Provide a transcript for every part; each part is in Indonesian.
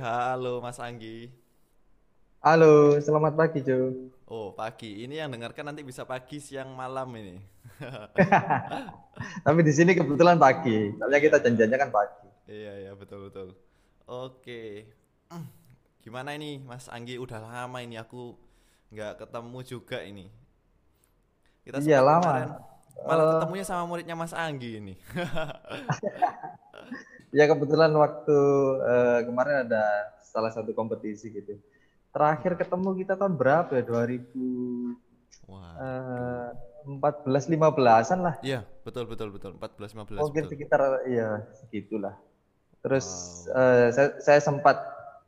halo Mas Anggi. Halo, selamat pagi Jo. Oh, pagi. Ini yang dengarkan nanti bisa pagi, siang, malam ini. Tapi di sini kebetulan pagi. Soalnya kita janjiannya kan pagi. Iya, iya, betul, betul. Oke. Gimana ini Mas Anggi? Udah lama ini aku nggak ketemu juga ini. Kita iya, lama. Kemarin, malah uh, ketemunya sama muridnya Mas Anggi ini. ya kebetulan waktu uh, kemarin ada salah satu kompetisi gitu terakhir ketemu kita tahun berapa ya 2000 Wah. empat belas lima belasan lah iya betul betul betul empat belas lima belas mungkin betul. sekitar iya segitulah terus wow. uh, saya, saya sempat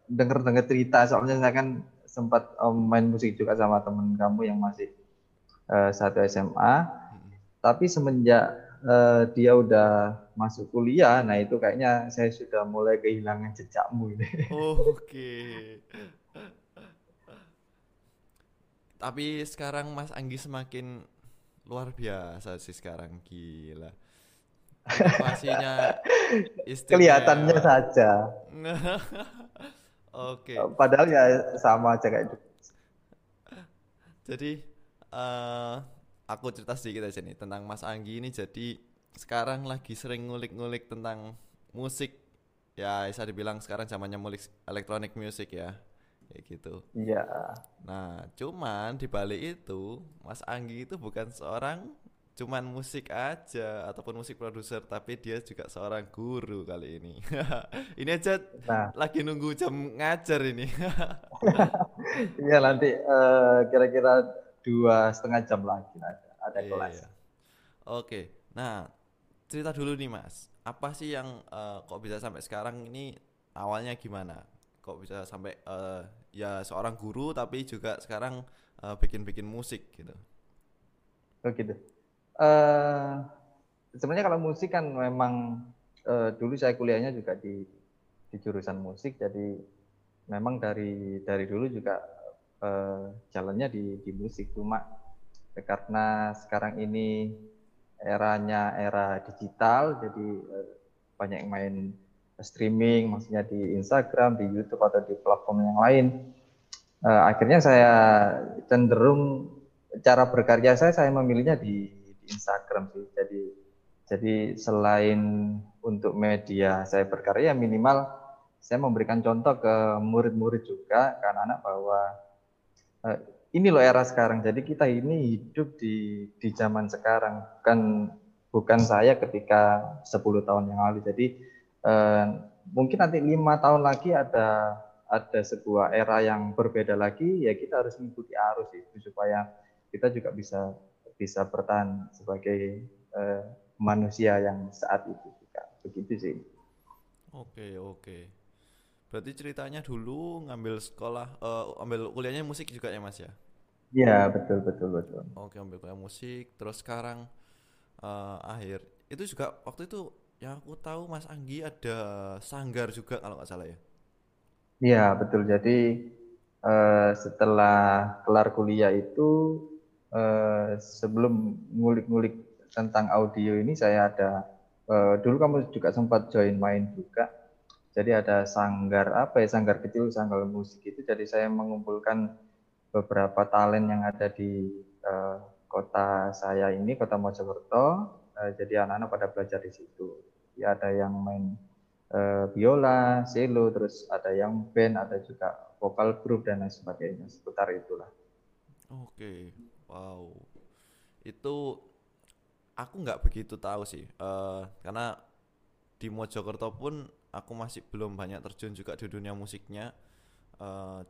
dengar dengar cerita soalnya saya kan sempat um, main musik juga sama temen kamu yang masih uh, satu SMA hmm. tapi semenjak uh, dia udah masuk kuliah nah itu kayaknya saya sudah mulai kehilangan jejakmu ini oke okay. Tapi sekarang Mas Anggi semakin luar biasa sih sekarang gila. Pastinya kelihatannya saja. Oke. Okay. Padahal ya sama aja kayak itu. Jadi uh, aku cerita sedikit aja nih tentang Mas Anggi ini jadi sekarang lagi sering ngulik-ngulik tentang musik ya bisa dibilang sekarang zamannya mulik electronic music ya kayak gitu. Iya. Nah, cuman di balik itu Mas Anggi itu bukan seorang cuman musik aja ataupun musik produser tapi dia juga seorang guru kali ini. ini aja nah. lagi nunggu jam ngajar ini. Iya nanti uh, kira-kira dua setengah jam lagi ada, ada iya. kelas. Oke, nah cerita dulu nih Mas, apa sih yang uh, kok bisa sampai sekarang ini awalnya gimana? kok bisa sampai uh, ya seorang guru tapi juga sekarang uh, bikin-bikin musik gitu. Oh gitu. Uh, sebenarnya kalau musik kan memang uh, dulu saya kuliahnya juga di di jurusan musik jadi memang dari dari dulu juga uh, jalannya di di musik cuma karena sekarang ini eranya era digital jadi uh, banyak yang main streaming, maksudnya di Instagram, di YouTube atau di platform yang lain. Uh, akhirnya saya cenderung cara berkarya saya saya memilihnya di, Instagram sih. Jadi jadi selain untuk media saya berkarya minimal saya memberikan contoh ke murid-murid juga ke anak-anak bahwa uh, ini loh era sekarang. Jadi kita ini hidup di di zaman sekarang bukan bukan saya ketika 10 tahun yang lalu. Jadi eh, mungkin nanti lima tahun lagi ada ada sebuah era yang berbeda lagi ya kita harus mengikuti arus itu supaya kita juga bisa bisa bertahan sebagai eh, manusia yang saat itu juga begitu sih oke oke berarti ceritanya dulu ngambil sekolah uh, ambil kuliahnya musik juga ya mas ya Iya betul betul betul. Oke ambil kuliah musik terus sekarang uh, akhir itu juga waktu itu yang aku tahu Mas Anggi ada sanggar juga kalau nggak salah ya. Iya betul. Jadi uh, setelah kelar kuliah itu uh, sebelum ngulik-ngulik tentang audio ini saya ada uh, dulu kamu juga sempat join main juga. Jadi ada sanggar apa ya sanggar kecil sanggar musik itu. Jadi saya mengumpulkan beberapa talent yang ada di uh, kota saya ini kota Mojokerto. Uh, jadi anak-anak pada belajar di situ ya ada yang main uh, biola, cello, terus ada yang band, ada juga vokal grup dan lain sebagainya seputar itulah. Oke, wow, itu aku nggak begitu tahu sih, uh, karena di Mojokerto pun aku masih belum banyak terjun juga di dunia musiknya. Uh,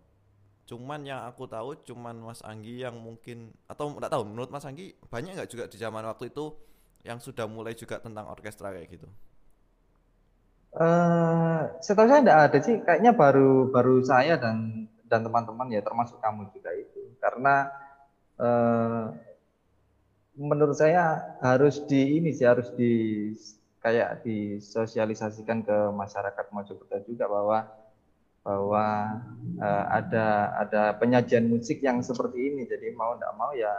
cuman yang aku tahu cuman Mas Anggi yang mungkin atau nggak tahu menurut Mas Anggi banyak nggak juga di zaman waktu itu yang sudah mulai juga tentang orkestra kayak gitu. Uh, setahu saya tidak ada sih, kayaknya baru baru saya dan dan teman-teman ya termasuk kamu juga itu. Karena uh, menurut saya harus di ini sih harus di kayak disosialisasikan ke masyarakat Mojokerto juga bahwa bahwa uh, ada ada penyajian musik yang seperti ini. Jadi mau tidak mau ya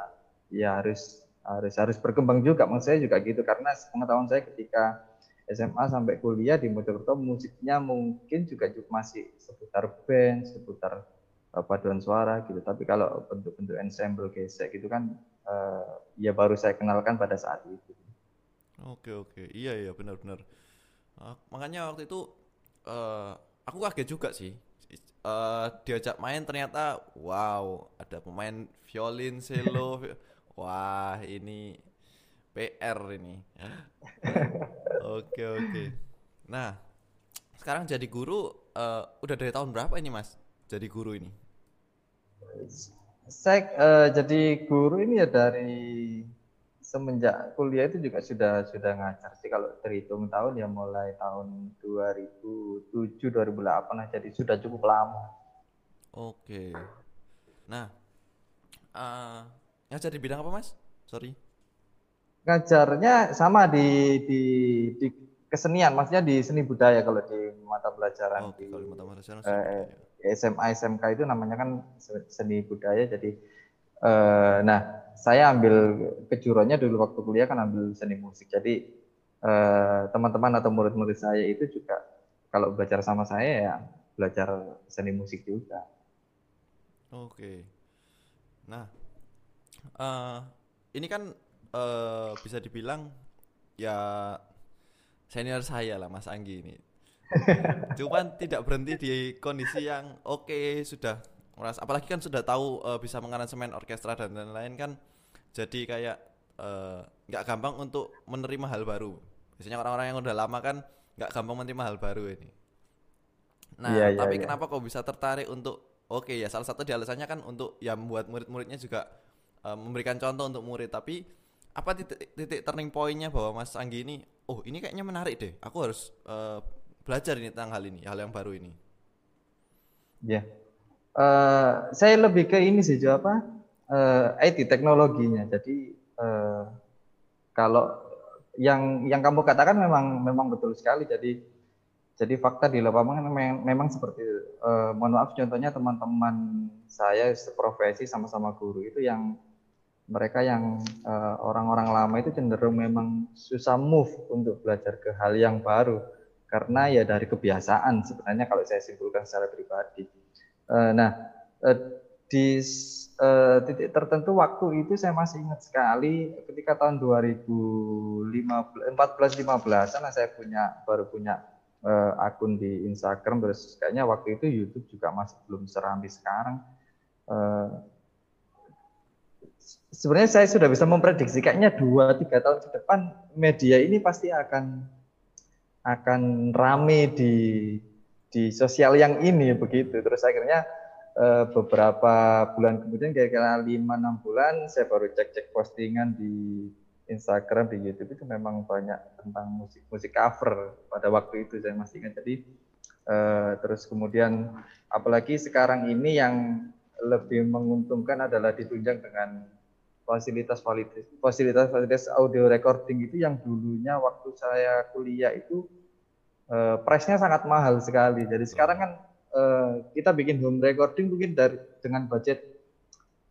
ya harus harus harus berkembang juga. Maksud saya juga gitu karena pengetahuan saya ketika SMA sampai kuliah di Mojokerto musiknya mungkin juga masih seputar band, seputar uh, paduan suara gitu. Tapi kalau bentuk-bentuk ensemble gesek gitu kan uh, ya baru saya kenalkan pada saat itu. Oke oke, iya iya benar-benar. Uh, makanya waktu itu uh, aku kaget juga sih. Uh, diajak main ternyata wow ada pemain violin, cello, wah ini PR ini. oke oke. Nah sekarang jadi guru uh, udah dari tahun berapa ini mas? Jadi guru ini? Saya uh, jadi guru ini ya dari semenjak kuliah itu juga sudah sudah ngajar sih kalau terhitung tahun ya mulai tahun 2007 2008 lah jadi sudah cukup lama. Oke. Nah, uh, ngajar di bidang apa mas? Sorry. Ngajarnya sama di di di kesenian, maksudnya di seni budaya kalau di mata pelajaran oh, di kalau mata pelajaran eh, SMA SMK itu namanya kan seni budaya jadi uh, nah saya ambil kejuruannya dulu waktu kuliah kan ambil seni musik. Jadi eh, teman-teman atau murid-murid saya itu juga kalau belajar sama saya ya belajar seni musik juga. Oke. Nah, uh, ini kan uh, bisa dibilang ya senior saya lah Mas Anggi ini. Cuman tidak berhenti di kondisi yang oke okay, sudah merasa apalagi kan sudah tahu uh, bisa mengaransemen orkestra dan lain-lain kan jadi kayak eh, nggak uh, gampang untuk menerima hal baru. Biasanya orang-orang yang udah lama kan nggak gampang menerima hal baru ini. Nah yeah, iya, tapi yeah, kenapa kok bisa tertarik untuk oke okay, ya salah satu di alasannya kan untuk ya membuat murid-muridnya juga uh, memberikan contoh untuk murid. Tapi apa titik, titik turning pointnya bahwa Mas Anggi ini oh ini kayaknya menarik deh. Aku harus uh, belajar ini tentang hal ini hal yang baru ini. Ya yeah uh, saya lebih ke ini sih apa uh, eh, IT teknologinya. Jadi uh, kalau yang yang kamu katakan memang memang betul sekali. Jadi jadi fakta di lapangan memang, memang seperti. Uh, mohon maaf contohnya teman-teman saya seprofesi sama-sama guru itu yang mereka yang orang-orang uh, lama itu cenderung memang susah move untuk belajar ke hal yang baru karena ya dari kebiasaan sebenarnya kalau saya simpulkan secara pribadi nah, eh, di uh, titik tertentu waktu itu saya masih ingat sekali ketika tahun 2014 15 nah saya punya baru punya akun di Instagram terus kayaknya waktu itu YouTube juga masih belum serambi sekarang. Sebenarnya saya sudah bisa memprediksi kayaknya dua tiga tahun ke depan media ini pasti akan akan rame di di sosial yang ini begitu. Terus akhirnya uh, beberapa bulan kemudian kira-kira lima enam bulan saya baru cek-cek postingan di Instagram di YouTube itu memang banyak tentang musik musik cover pada waktu itu saya masih ingat. Jadi uh, terus kemudian apalagi sekarang ini yang lebih menguntungkan adalah ditunjang dengan fasilitas fasilitas fasilitas audio recording itu yang dulunya waktu saya kuliah itu uh, price-nya sangat mahal sekali. Jadi sekarang kan uh, kita bikin home recording mungkin dari dengan budget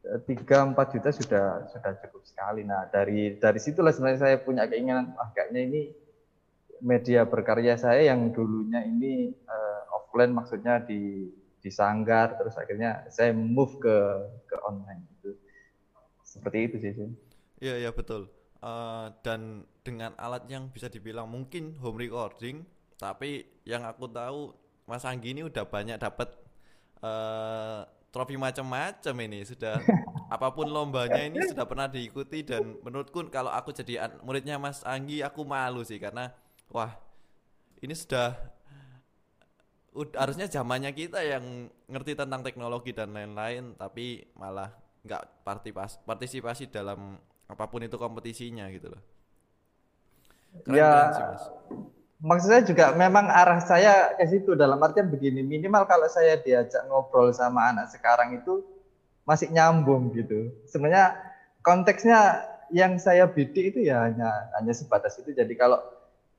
eh, tiga empat juta sudah sudah cukup sekali. Nah dari dari situlah sebenarnya saya punya keinginan, kayaknya ini media berkarya saya yang dulunya ini uh, offline maksudnya di di sanggar terus akhirnya saya move ke ke online itu seperti itu sih. Iya iya betul. Uh, dan dengan alat yang bisa dibilang mungkin home recording tapi yang aku tahu Mas Anggi ini udah banyak dapat uh, trofi macam-macam ini sudah apa pun lombanya ini sudah pernah diikuti dan menurutku kalau aku jadi muridnya Mas Anggi aku malu sih karena wah ini sudah udah, harusnya zamannya kita yang ngerti tentang teknologi dan lain-lain tapi malah nggak partisipasi dalam apa pun itu kompetisinya gitu loh. Keren, ya, sih, Mas maksud saya juga memang arah saya ke situ dalam artian begini minimal kalau saya diajak ngobrol sama anak sekarang itu masih nyambung gitu. Sebenarnya konteksnya yang saya bidik itu ya hanya hanya sebatas itu. Jadi kalau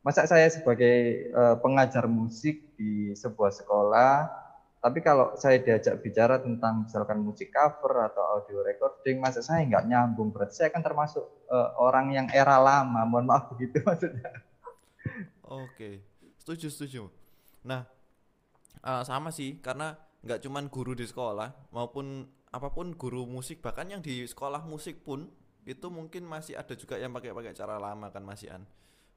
masa saya sebagai uh, pengajar musik di sebuah sekolah tapi kalau saya diajak bicara tentang misalkan musik cover atau audio recording masa saya nggak nyambung? Berarti saya kan termasuk uh, orang yang era lama. Mohon maaf begitu maksudnya Oke, setuju setuju. Nah, uh, sama sih karena nggak cuman guru di sekolah maupun apa pun guru musik bahkan yang di sekolah musik pun itu mungkin masih ada juga yang pakai-pakai cara lama kan masih an.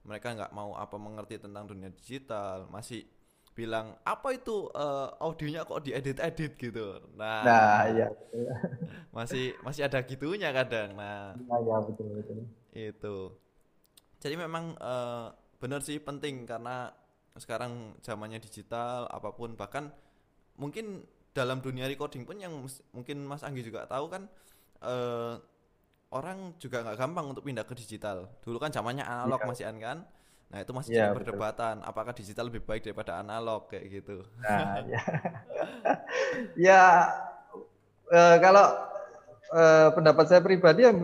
Mereka nggak mau apa mengerti tentang dunia digital, masih bilang apa itu uh, audionya kok diedit-edit gitu. Nah, nah iya. masih masih ada gitunya kadang. Nah, nah ya betul betul. Itu. Jadi memang uh, benar sih penting karena sekarang zamannya digital apa pun bahkan mungkin dalam dunia recording pun yang mungkin Mas Anggi juga tahu kan uh, orang juga nggak gampang untuk pindah ke digital. Dulu kan zamannya analog ya. masih kan Nah itu masih ya, jadi perdebatan. Betul. Apakah digital lebih baik daripada analog kayak gitu? Nah, ya, ya uh, kalau uh, pendapat saya pribadi ya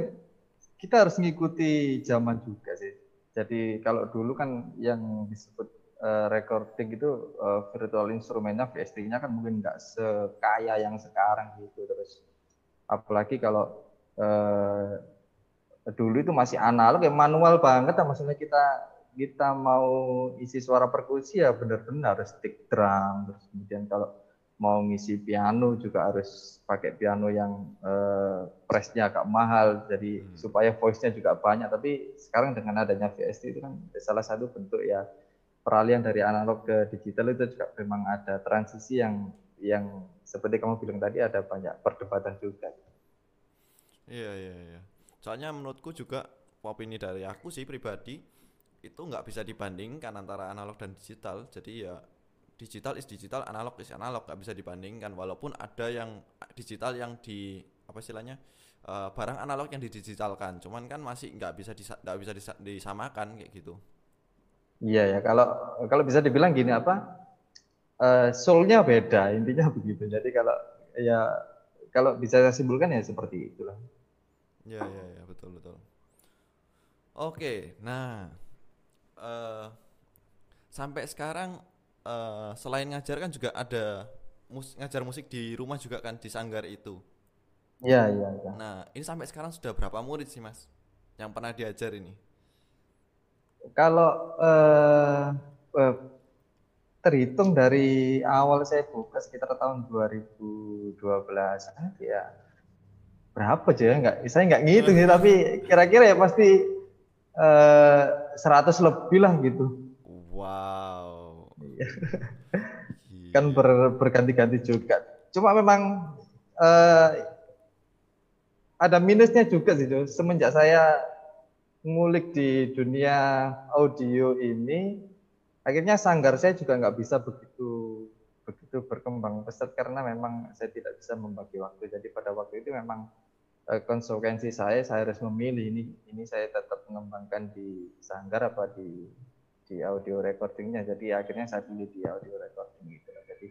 kita harus mengikuti zaman juga sih. Jadi kalau dulu kan yang disebut uh, recording itu uh, virtual instrumennya VST-nya kan mungkin nggak sekaya yang sekarang gitu terus. Apalagi kalau uh, dulu itu masih analog ya manual banget, maksudnya kita kita mau isi suara perkusi ya benar-benar stick drum terus kemudian kalau mau ngisi piano juga harus pakai piano yang uh, pressnya agak mahal jadi hmm. supaya voice-nya juga banyak tapi sekarang dengan adanya VST itu kan salah satu bentuk ya peralihan dari analog ke digital itu juga memang ada transisi yang yang seperti kamu bilang tadi ada banyak perdebatan juga. Iya iya iya. Soalnya menurutku juga opini dari aku sih pribadi itu nggak bisa dibandingkan antara analog dan digital jadi ya digital is digital analog is analog nggak bisa dibandingkan. Walaupun ada yang digital yang di apa istilahnya uh, barang analog yang didigitalkan. Cuman kan masih nggak bisa nggak bisa disa, disamakan kayak gitu. Iya ya. Kalau kalau bisa dibilang gini apa uh, soulnya beda intinya begitu. Jadi kalau ya kalau bisa saya simpulkan ya seperti itulah. Ya ya ya betul betul. Oke. Nah uh, sampai sekarang uh, selain ngajar kan juga ada mus ngajar musik di rumah juga kan di sanggar itu. Iya iya. Ya. Nah ini sampai sekarang sudah berapa murid sih mas yang pernah diajar ini? Kalau uh, uh, terhitung dari awal saya buka sekitar tahun 2012 ya berapa aja ya nggak saya nggak ngitung sih tapi kira-kira ya pasti eh, 100 lebih lah gitu. Wow. Kan ber, berganti-ganti juga. Cuma memang eh, ada minusnya juga sih, Joe. Semenjak saya ngulik di dunia audio ini, akhirnya sanggar saya juga nggak bisa begitu begitu berkembang pesat karena memang saya tidak bisa membagi waktu. Jadi pada waktu itu memang Eh, konsekuensi saya saya harus memilih ini ini saya tetap mengembangkan di sanggar apa di di audio recordingnya jadi akhirnya saya pilih di audio recording gitu jadi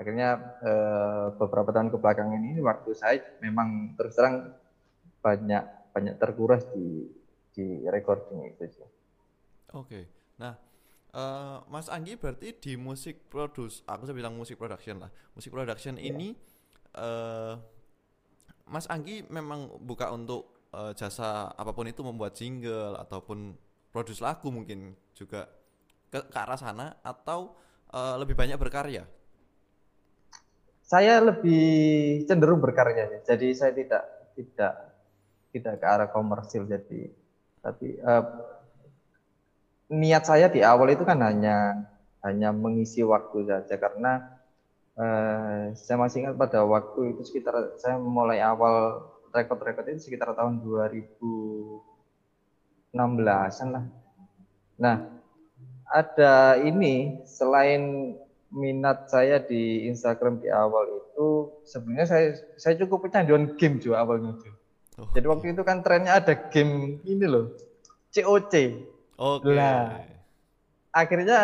akhirnya eh, beberapa tahun ke belakang ini waktu saya memang terus terang banyak banyak terkuras di di recording itu sih. Oke, nah uh, Mas Anggi berarti di musik produce, aku saya bilang musik production lah. Musik production yeah. ini uh, Mas Anggi memang buka untuk uh, jasa apa pun itu membuat jingle ataupun produce lagu mungkin juga ke, ke arah sana atau uh, lebih banyak berkarya? Saya lebih cenderung berkarya ya. Jadi saya tidak tidak tidak ke arah komersil jadi tapi uh, niat saya di awal itu kan hanya hanya mengisi waktu saja karena Uh, saya masih ingat pada waktu itu sekitar saya mulai awal rekod-rekod itu sekitar tahun 2016-an lah. Nah, ada ini selain minat saya di Instagram di awal itu sebenarnya saya saya cukup kecanduan game juga awalnya tuh. Oh, Jadi waktu itu kan trennya ada game ini loh, COC. Oke. Okay. Nah, akhirnya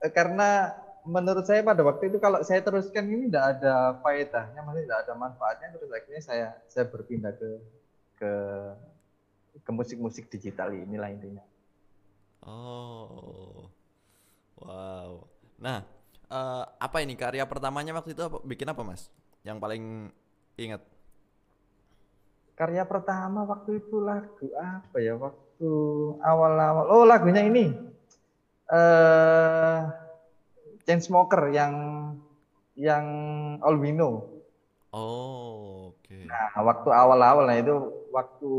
eh, karena menurut saya pada waktu itu kalau saya teruskan ini tidak ada faedahnya, maksudnya tidak ada manfaatnya, terus akhirnya saya saya berpindah ke ke ke musik-musik digital inilah intinya. Oh, wow. Nah, uh, apa ini karya pertamanya waktu itu apa, bikin apa mas? Yang paling ingat? Karya pertama waktu itu lagu apa ya? Waktu awal-awal, oh lagunya ini uh, chain smoker yang yang albino. Oh, oke. Okay. Nah, waktu awal-awal nah itu waktu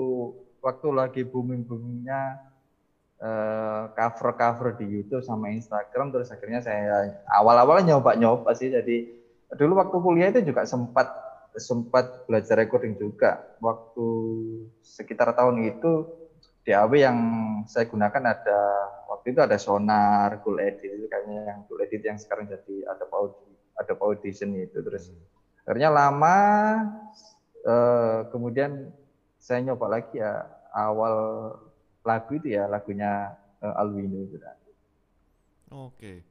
waktu lagi booming-boomingnya uh, cover-cover di YouTube sama Instagram terus akhirnya saya awal-awalnya nyoba-nyoba sih. Jadi dulu waktu kuliah itu juga sempat sempat belajar recording juga. Waktu sekitar tahun itu DAW yang saya gunakan ada waktu itu ada Sonar, Cool Edit itu kayaknya yang Cool Edit yang sekarang jadi ada ada Audition itu. Terus hmm. akhirnya lama eh, kemudian saya nyoba lagi ya awal lagu itu ya lagunya uh, Alwino itu Oke.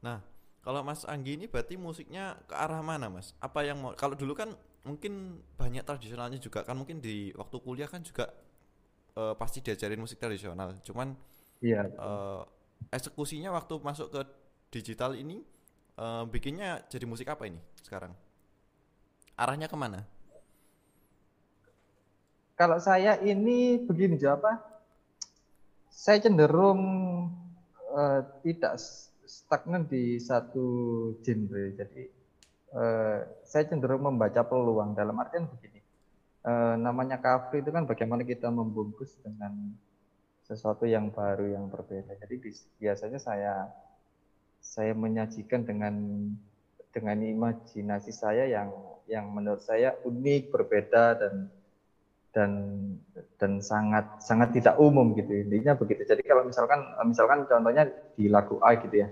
Nah, kalau Mas Anggi ini berarti musiknya ke arah mana, Mas? Apa yang mau kalau dulu kan mungkin banyak tradisionalnya juga kan mungkin di waktu kuliah kan juga uh, pasti diajarin musik tradisional. Cuman iya. Uh, eksekusinya waktu masuk ke digital ini uh, bikinnya jadi musik apa ini sekarang? Arahnya ke mana? Kalau saya ini begini jawab Saya cenderung uh, tidak stagnan di satu genre. Jadi uh, saya cenderung membaca peluang dalam artian begini. Uh, namanya cover itu kan bagaimana kita membungkus dengan sesuatu yang baru yang berbeda. Jadi biasanya saya saya menyajikan dengan dengan imajinasi saya yang yang menurut saya unik, berbeda dan dan dan sangat sangat tidak umum gitu. Intinya begitu. Jadi kalau misalkan misalkan contohnya di lagu A gitu ya.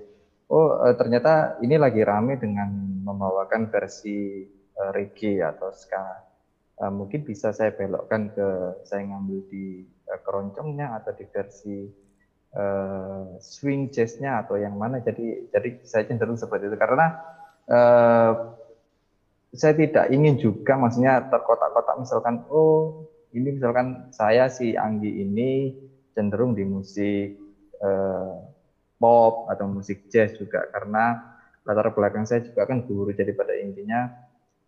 Oh eh, ternyata ini lagi rame dengan membawakan versi uh, reggae atau ska. Uh, mungkin bisa saya belokkan ke saya ngambil di uh, keroncongnya atau di versi uh, swing jazznya atau yang mana. Jadi jadi saya cenderung seperti itu. Karena uh, saya tidak ingin juga maksudnya terkotak-kotak misalkan oh ini misalkan saya si Anggi ini cenderung di musik eh, pop atau musik jazz juga karena latar belakang saya juga kan guru jadi pada intinya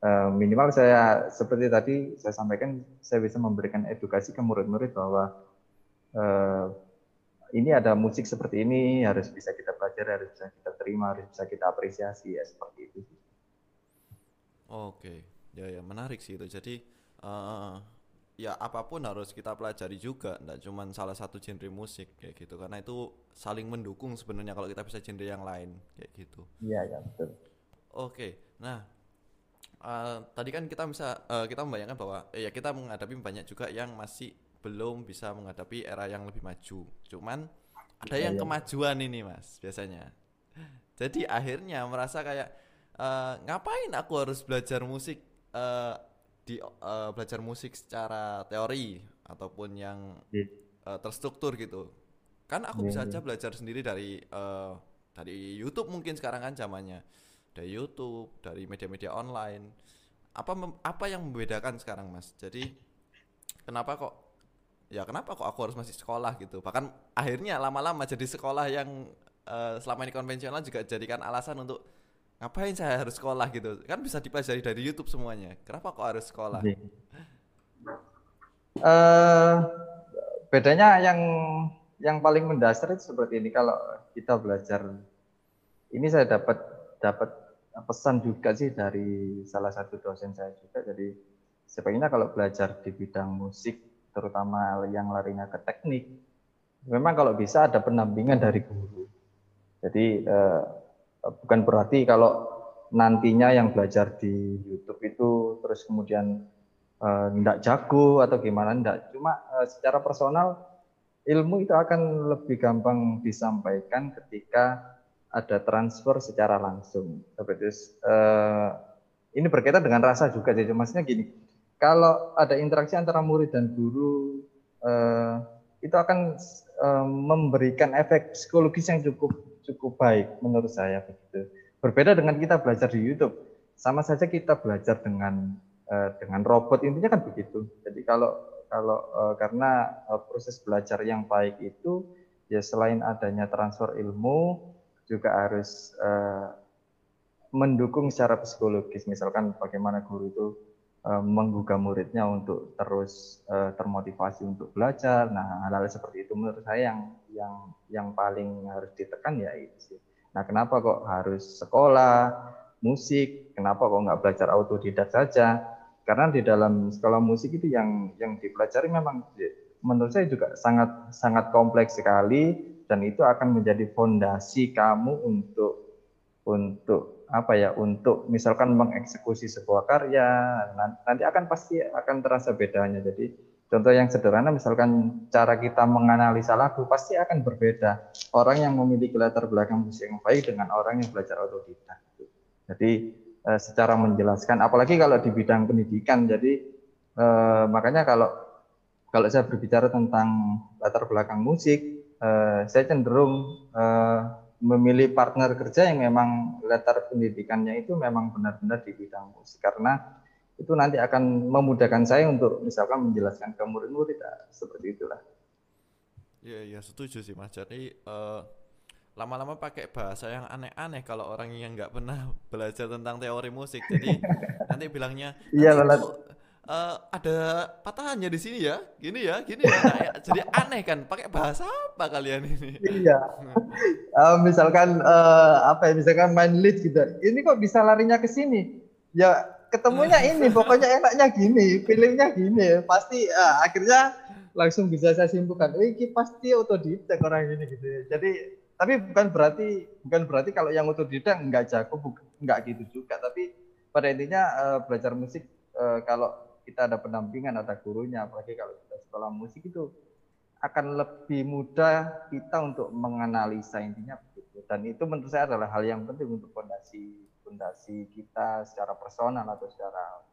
eh, minimal saya seperti tadi saya sampaikan saya bisa memberikan edukasi ke murid-murid bahwa eh, ini ada musik seperti ini harus bisa kita pelajari harus bisa kita terima harus bisa kita apresiasi ya seperti itu. Oke, ya ya menarik sih itu. Jadi uh, ya apa pun harus kita pelajari juga, tidak cuma salah satu genre musik kayak gitu. Karena itu saling mendukung sebenarnya kalau kita bisa genre yang lain kayak gitu. Iya ya betul. Oke, nah uh, tadi kan kita bisa uh, kita membayangkan bahwa eh, ya kita menghadapi banyak juga yang masih belum bisa menghadapi era yang lebih maju. Cuman ada ya, yang ya. kemajuan ini mas biasanya. Jadi akhirnya merasa kayak uh, ngapain aku harus belajar musik uh, di uh, belajar musik secara teori ataupun yang yeah. Iya. uh, terstruktur gitu kan aku yeah, bisa yeah. aja belajar sendiri dari uh, dari YouTube mungkin sekarang kan zamannya dari YouTube dari media-media online apa apa yang membedakan sekarang mas jadi kenapa kok ya kenapa kok aku harus masih sekolah gitu bahkan akhirnya lama-lama jadi sekolah yang uh, selama ini konvensional juga jadikan alasan untuk ngapain saya harus sekolah gitu? Kan bisa dipelajari dari YouTube semuanya. Kenapa kok harus sekolah? Uh, bedanya yang yang paling mendasar itu seperti ini. Kalau kita belajar ini saya dapat dapat pesan juga sih dari salah satu dosen saya juga. Jadi sebaiknya kalau belajar di bidang musik terutama yang larinya ke teknik memang kalau bisa ada pendampingan dari guru. Jadi uh, bukan berarti kalau nantinya yang belajar di YouTube itu terus kemudian tidak uh, jago atau gimana tidak cuma uh, secara personal ilmu itu akan lebih gampang disampaikan ketika ada transfer secara langsung. Seperti uh, ini berkaitan dengan rasa juga jadi maksudnya gini kalau ada interaksi antara murid dan guru uh, itu akan uh, memberikan efek psikologis yang cukup cukup baik menurut saya begitu. Berbeda dengan kita belajar di YouTube. Sama saja kita belajar dengan uh, dengan robot intinya kan begitu. Jadi kalau kalau uh, karena uh, proses belajar yang baik itu ya selain adanya transfer ilmu juga harus mendukung secara psikologis misalkan bagaimana guru itu menggugah muridnya untuk terus uh, termotivasi untuk belajar. Nah, hal-hal seperti itu menurut saya yang yang yang paling harus ditekan ya itu sih. Nah, kenapa kok harus sekolah musik? Kenapa kok nggak belajar autodidak saja? Karena di dalam sekolah musik itu yang yang dipelajari memang menurut saya juga sangat sangat kompleks sekali dan itu akan menjadi fondasi kamu untuk untuk apa ya untuk misalkan mengeksekusi sebuah karya nanti akan pasti akan terasa bedanya. Jadi contoh yang sederhana misalkan cara kita menganalisa lagu pasti akan berbeda. Orang yang memiliki latar belakang musik yang baik dengan orang yang belajar otodidak. Jadi eh, secara menjelaskan apalagi kalau di bidang pendidikan jadi eh, makanya kalau kalau saya berbicara tentang latar belakang musik eh, saya cenderung memilih partner kerja yang memang latar pendidikannya itu memang benar-benar di bidang musik karena itu nanti akan memudahkan saya untuk misalkan menjelaskan ke murid-murid nah, seperti itulah. Iya iya setuju sih mas. Jadi uh, lama-lama pakai bahasa yang aneh-aneh kalau orang yang nggak pernah belajar tentang teori musik. Jadi nanti bilangnya iya uh, ada patahannya di sini ya, gini ya, gini ya. Nah, ya jadi aneh kan, pakai bahasa apa kalian ini? Iya. uh, misalkan uh, apa ya, misalkan main lead gitu. Ini kok bisa larinya ke sini? Ya ketemunya ini, pokoknya enaknya gini, feelingnya gini. Pasti uh, akhirnya langsung bisa saya simpulkan, oh, ini pasti otodidak orang ini gitu. Ya. Jadi tapi bukan berarti bukan berarti kalau yang otodidak nggak jago, nggak gitu juga. Tapi pada intinya uh, belajar musik uh, kalau kita ada pendampingan, ada gurunya, apalagi kalau kita sekolah musik itu akan lebih mudah kita untuk menganalisa intinya begitu. Dan itu menurut saya adalah hal yang penting untuk fondasi fondasi kita secara personal atau secara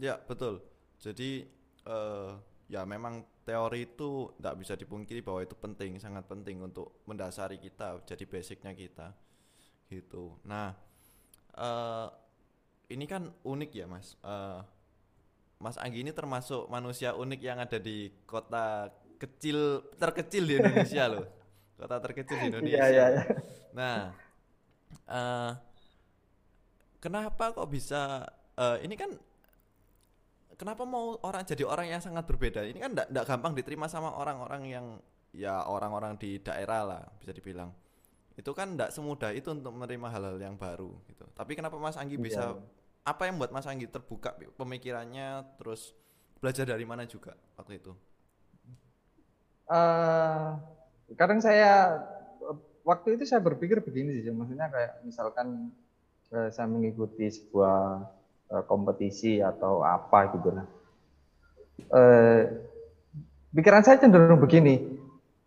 Ya betul. Jadi uh, ya memang teori itu tidak bisa dipungkiri bahwa itu penting, sangat penting untuk mendasari kita, jadi basicnya kita, gitu. Nah, uh, ini kan unik ya mas. Uh, mas Anggi ini termasuk manusia unik yang ada di kota kecil terkecil di Indonesia loh. Kota terkecil di Indonesia. yeah, yeah, yeah. nah uh, kenapa kok bisa uh, ini kan kenapa mau orang jadi orang yang sangat berbeda? Ini kan tidak gampang diterima sama orang-orang yang ya orang-orang di daerah lah bisa dibilang. Itu kan tidak semudah itu untuk menerima hal-hal yang baru gitu. Tapi kenapa Mas Anggi yeah. bisa apa yang buat Mas Anggi terbuka pemikirannya terus belajar dari mana juga waktu itu? Uh, kadang saya waktu itu saya berpikir begini sih, maksudnya kayak misalkan uh, saya mengikuti sebuah uh, kompetisi atau apa gitu lah. Uh, pikiran saya cenderung begini,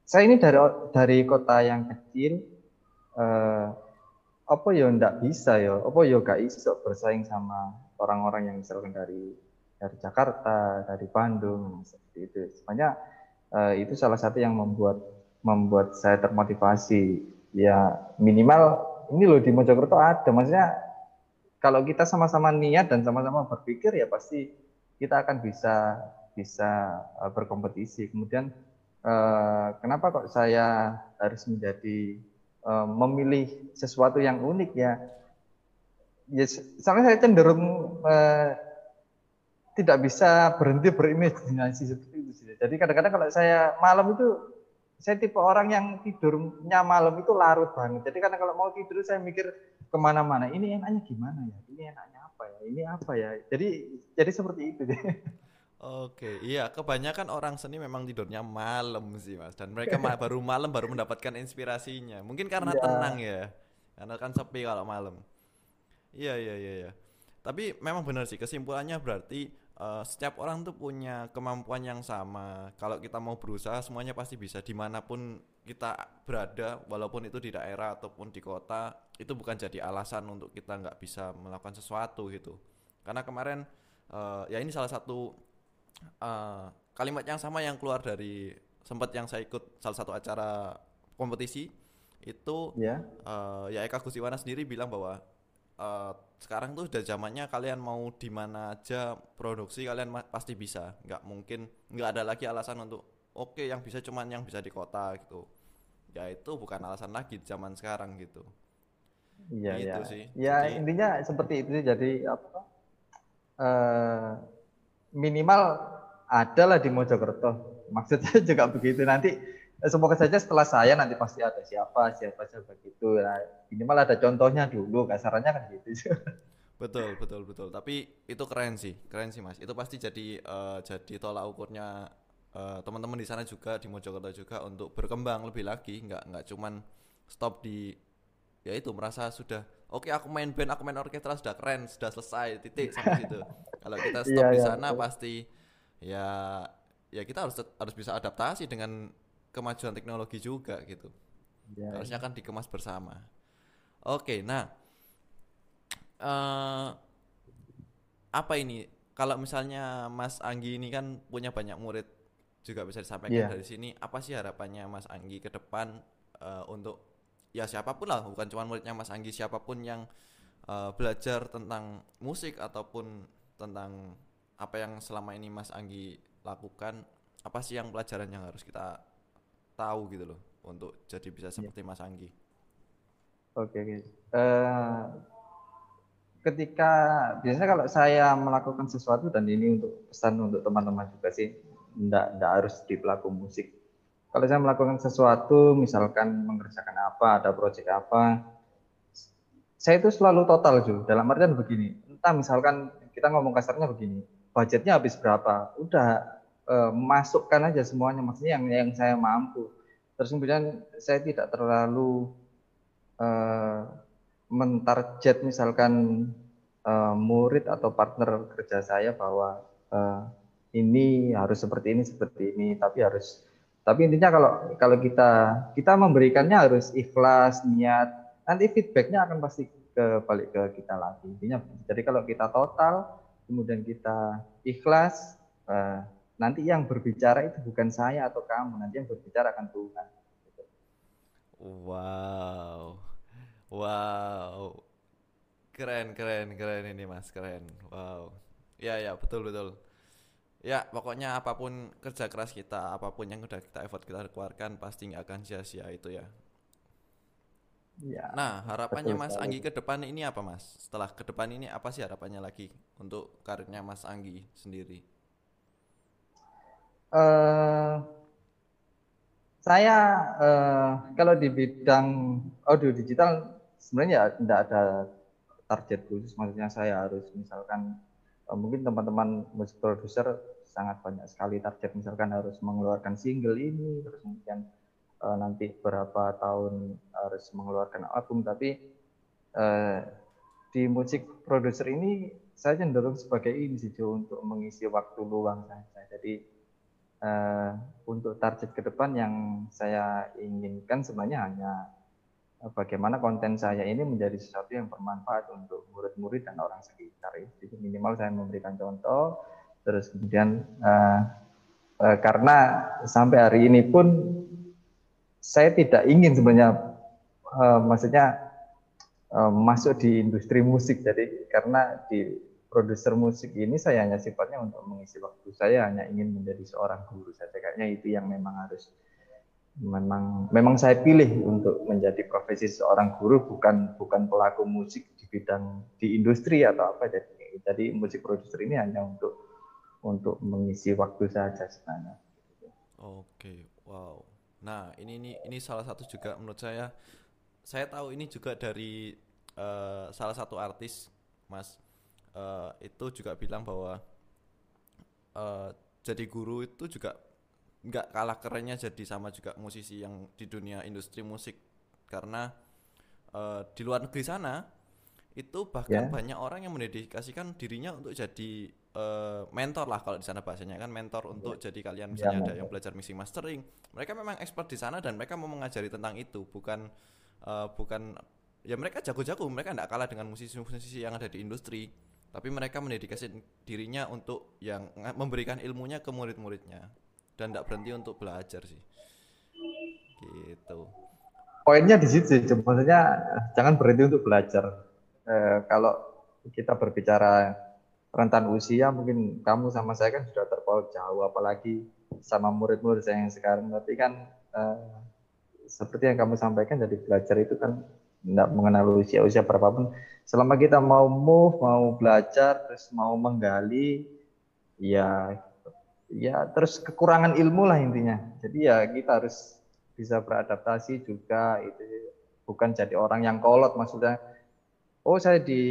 saya ini dari dari kota yang kecil, uh, apa ya ndak bisa ya? Apa ya gak iso bersaing sama orang-orang yang misalkan dari dari Jakarta dari Bandung seperti itu. Sebenarnya uh, itu salah satu yang membuat membuat saya termotivasi. Ya minimal ini loh di Mojokerto ada. Maksudnya kalau kita sama-sama niat dan sama-sama berpikir ya pasti kita akan bisa bisa uh, berkompetisi. Kemudian uh, kenapa kok saya harus menjadi uh, memilih sesuatu yang unik ya ya soalnya saya cenderung uh, tidak bisa berhenti berimajinasi seperti itu. Jadi kadang-kadang kalau saya malam itu saya tipe orang yang tidurnya malam itu larut banget. Jadi kadang kalau mau tidur saya mikir ke mana-mana. Ini enaknya gimana ya? Ini enaknya apa ya? Ini apa ya? Jadi jadi seperti itu. Oke, iya kebanyakan orang seni memang tidurnya malam sih mas, dan mereka ma baru malam baru mendapatkan inspirasinya. Mungkin karena yeah. tenang ya, karena kan sepi kalau malam. Iya iya iya. iya. Tapi memang benar sih kesimpulannya berarti uh, setiap orang tuh punya kemampuan yang sama. Kalau kita mau berusaha semuanya pasti bisa di mana pun kita berada, walaupun itu di daerah ataupun di kota, itu bukan jadi alasan untuk kita nggak bisa melakukan sesuatu gitu. Karena kemarin uh, ya ini salah satu uh, kalimat yang sama yang keluar dari sempat yang saya ikut salah satu acara kompetisi itu yeah. Ya. uh, ya Eka Gustiwana sendiri bilang bahwa uh, sekarang tuh udah zamannya kalian mau di mana aja produksi kalian pasti bisa nggak mungkin nggak ada lagi alasan untuk oke okay, yang bisa cuman yang bisa di kota gitu ya itu bukan alasan lagi zaman sekarang gitu Iya, gitu ya. sih. Ya, Jadi intinya seperti itu. Jadi apa? eh, minimal ada lah di Mojokerto. Maksudnya juga begitu. Nanti eh, semoga saja setelah saya nanti pasti ada siapa, siapa, siapa gitu. Nah, minimal ada contohnya dulu. Kasarannya kan gitu. betul betul betul. Tapi itu keren sih, keren sih mas. Itu pasti jadi eh, jadi tolak ukurnya eh, teman-teman di sana juga di Mojokerto juga untuk berkembang lebih lagi. Nggak nggak cuman stop di ya itu merasa sudah oke aku main band aku main orkestra sudah keren sudah selesai titik sampai situ. Kalau kita stop Iya, di iya, sana betul. pasti ya ya kita harus harus bisa adaptasi dengan kemajuan teknologi juga gitu. Ya, harusnya kan dikemas bersama. Oke nah eh apa ini? Kalau misalnya Mas Anggi ini kan punya banyak murid juga bisa disampaikan Iya. dari sini apa sih harapannya Mas Anggi ke depan eh, untuk ya siapa pun lah bukan cuma muridnya Mas Anggi siapa pun yang eh, belajar tentang musik ataupun tentang apa yang selama ini Mas Anggi lakukan apa sih yang pelajaran yang harus kita tahu gitu loh untuk jadi bisa seperti Mas Anggi Oke, oke. Eh, ketika biasanya kalau saya melakukan sesuatu dan ini untuk pesan untuk teman-teman juga sih, enggak, enggak harus di pelaku musik. Kalau saya melakukan sesuatu, misalkan mengerjakan apa, ada proyek apa, saya itu selalu total juga. Dalam artian begini, entah misalkan kita ngomong kasarnya begini, budgetnya habis berapa, udah eh, masukkan aja semuanya, maksudnya yang yang saya mampu. Terus kemudian saya tidak terlalu eh, mentarget misalkan eh, murid atau partner kerja saya bahwa eh, ini harus seperti ini seperti ini tapi harus tapi intinya kalau kalau kita kita memberikannya harus ikhlas niat nanti feedbacknya akan pasti ke balik ke kita lagi. Intinya jadi kalau kita total kemudian kita ikhlas eh, nanti yang berbicara itu bukan saya atau kamu nanti yang berbicara akan Tuhan. Wow, wow, keren, keren, keren ini mas, keren. Wow, ya, ya, betul, betul. Ya, pokoknya apa pun kerja keras kita, apa pun yang udah kita effort kita keluarkan, pasti nggak akan sia-sia itu ya. ya Nah, harapannya betul Mas. Anggi ke depan ini apa Mas? Setelah ke depan ini apa sih harapannya lagi untuk karirnya Mas Anggi sendiri? Eh, saya eh, kalau di bidang audio digital sebenarnya tidak ada target khusus. Maksudnya saya harus misalkan eh, mungkin teman-teman musik produser sangat banyak sekali target. Misalkan harus mengeluarkan single ini, terus kemudian eh, nanti berapa tahun harus mengeluarkan album. Tapi eh, di musik produser ini saya cenderung sebagai ini sih untuk mengisi waktu luang saja. Jadi eh, untuk target ke depan yang saya inginkan sebenarnya hanya bagaimana konten saya ini menjadi sesuatu yang bermanfaat untuk murid-murid dan orang sekitar. Jadi minimal saya memberikan contoh, terus kemudian eh, eh, karena sampai hari ini pun saya tidak ingin sebenarnya, eh, maksudnya eh, masuk di industri musik. Jadi karena di produser musik ini saya hanya sifatnya untuk mengisi waktu. Saya hanya ingin menjadi seorang guru saja. Kayaknya itu yang memang harus memang memang saya pilih untuk menjadi profesi seorang guru bukan bukan pelaku musik di bidang di industri atau apa. Jadi jadi musik produser ini hanya untuk untuk mengisi waktu saja sebenarnya Oke, wow. Nah, ini ini ini salah satu juga menurut saya saya tahu ini juga dari eh, salah satu artis, Mas. Eh, itu juga bilang bahwa eh, jadi guru itu juga nggak kalah kerennya jadi sama juga musisi yang di dunia industri musik karena eh, di luar negeri sana itu bahkan Ya. banyak orang yang mendedikasikan dirinya untuk jadi eh, mentor lah kalau di sana bahasanya kan mentor untuk jadi kalian misalnya ada mentor. yang belajar mixing mastering mereka memang expert di sana dan mereka mau mengajari tentang itu bukan eh, bukan ya mereka jago-jago mereka tidak kalah dengan musisi-musisi yang ada di industri tapi mereka mendedikasikan dirinya untuk yang memberikan ilmunya ke murid-muridnya dan tidak berhenti untuk belajar sih gitu poinnya di situ sih. maksudnya jangan berhenti untuk belajar Eh, kalau kita berbicara rentan usia mungkin kamu sama saya kan sudah terpaut jauh apalagi sama murid-murid saya yang sekarang. Tapi kan eh, seperti yang kamu sampaikan jadi belajar itu kan tidak mengenal usia usia berapapun. Selama kita mau move mau belajar terus mau menggali ya ya terus kekurangan ilmu lah intinya. Jadi ya kita harus bisa beradaptasi juga itu bukan jadi orang yang kolot maksudnya. Oh saya di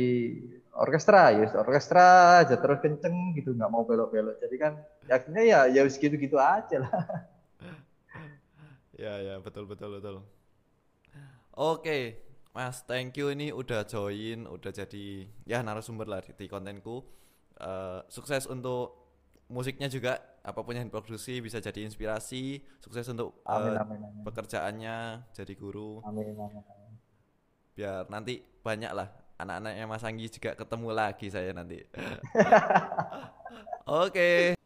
orkestra ya orkestra aja terus kenceng gitu nggak mau belok-belok. Jadi kan akhirnya ya ya segitu gitu aja lah. Ya ya betul betul betul. Oke mas thank you. Ini udah join udah jadi ya narasumber lah di, kontenku. Uh, sukses untuk musiknya juga apa pun yang diproduksi bisa jadi inspirasi. Sukses untuk uh, amin, amin. pekerjaannya jadi guru. Amin, amin, amin. biar nanti banyak lah anak-anaknya Mas Anggi juga ketemu lagi saya nanti. Oke. okay.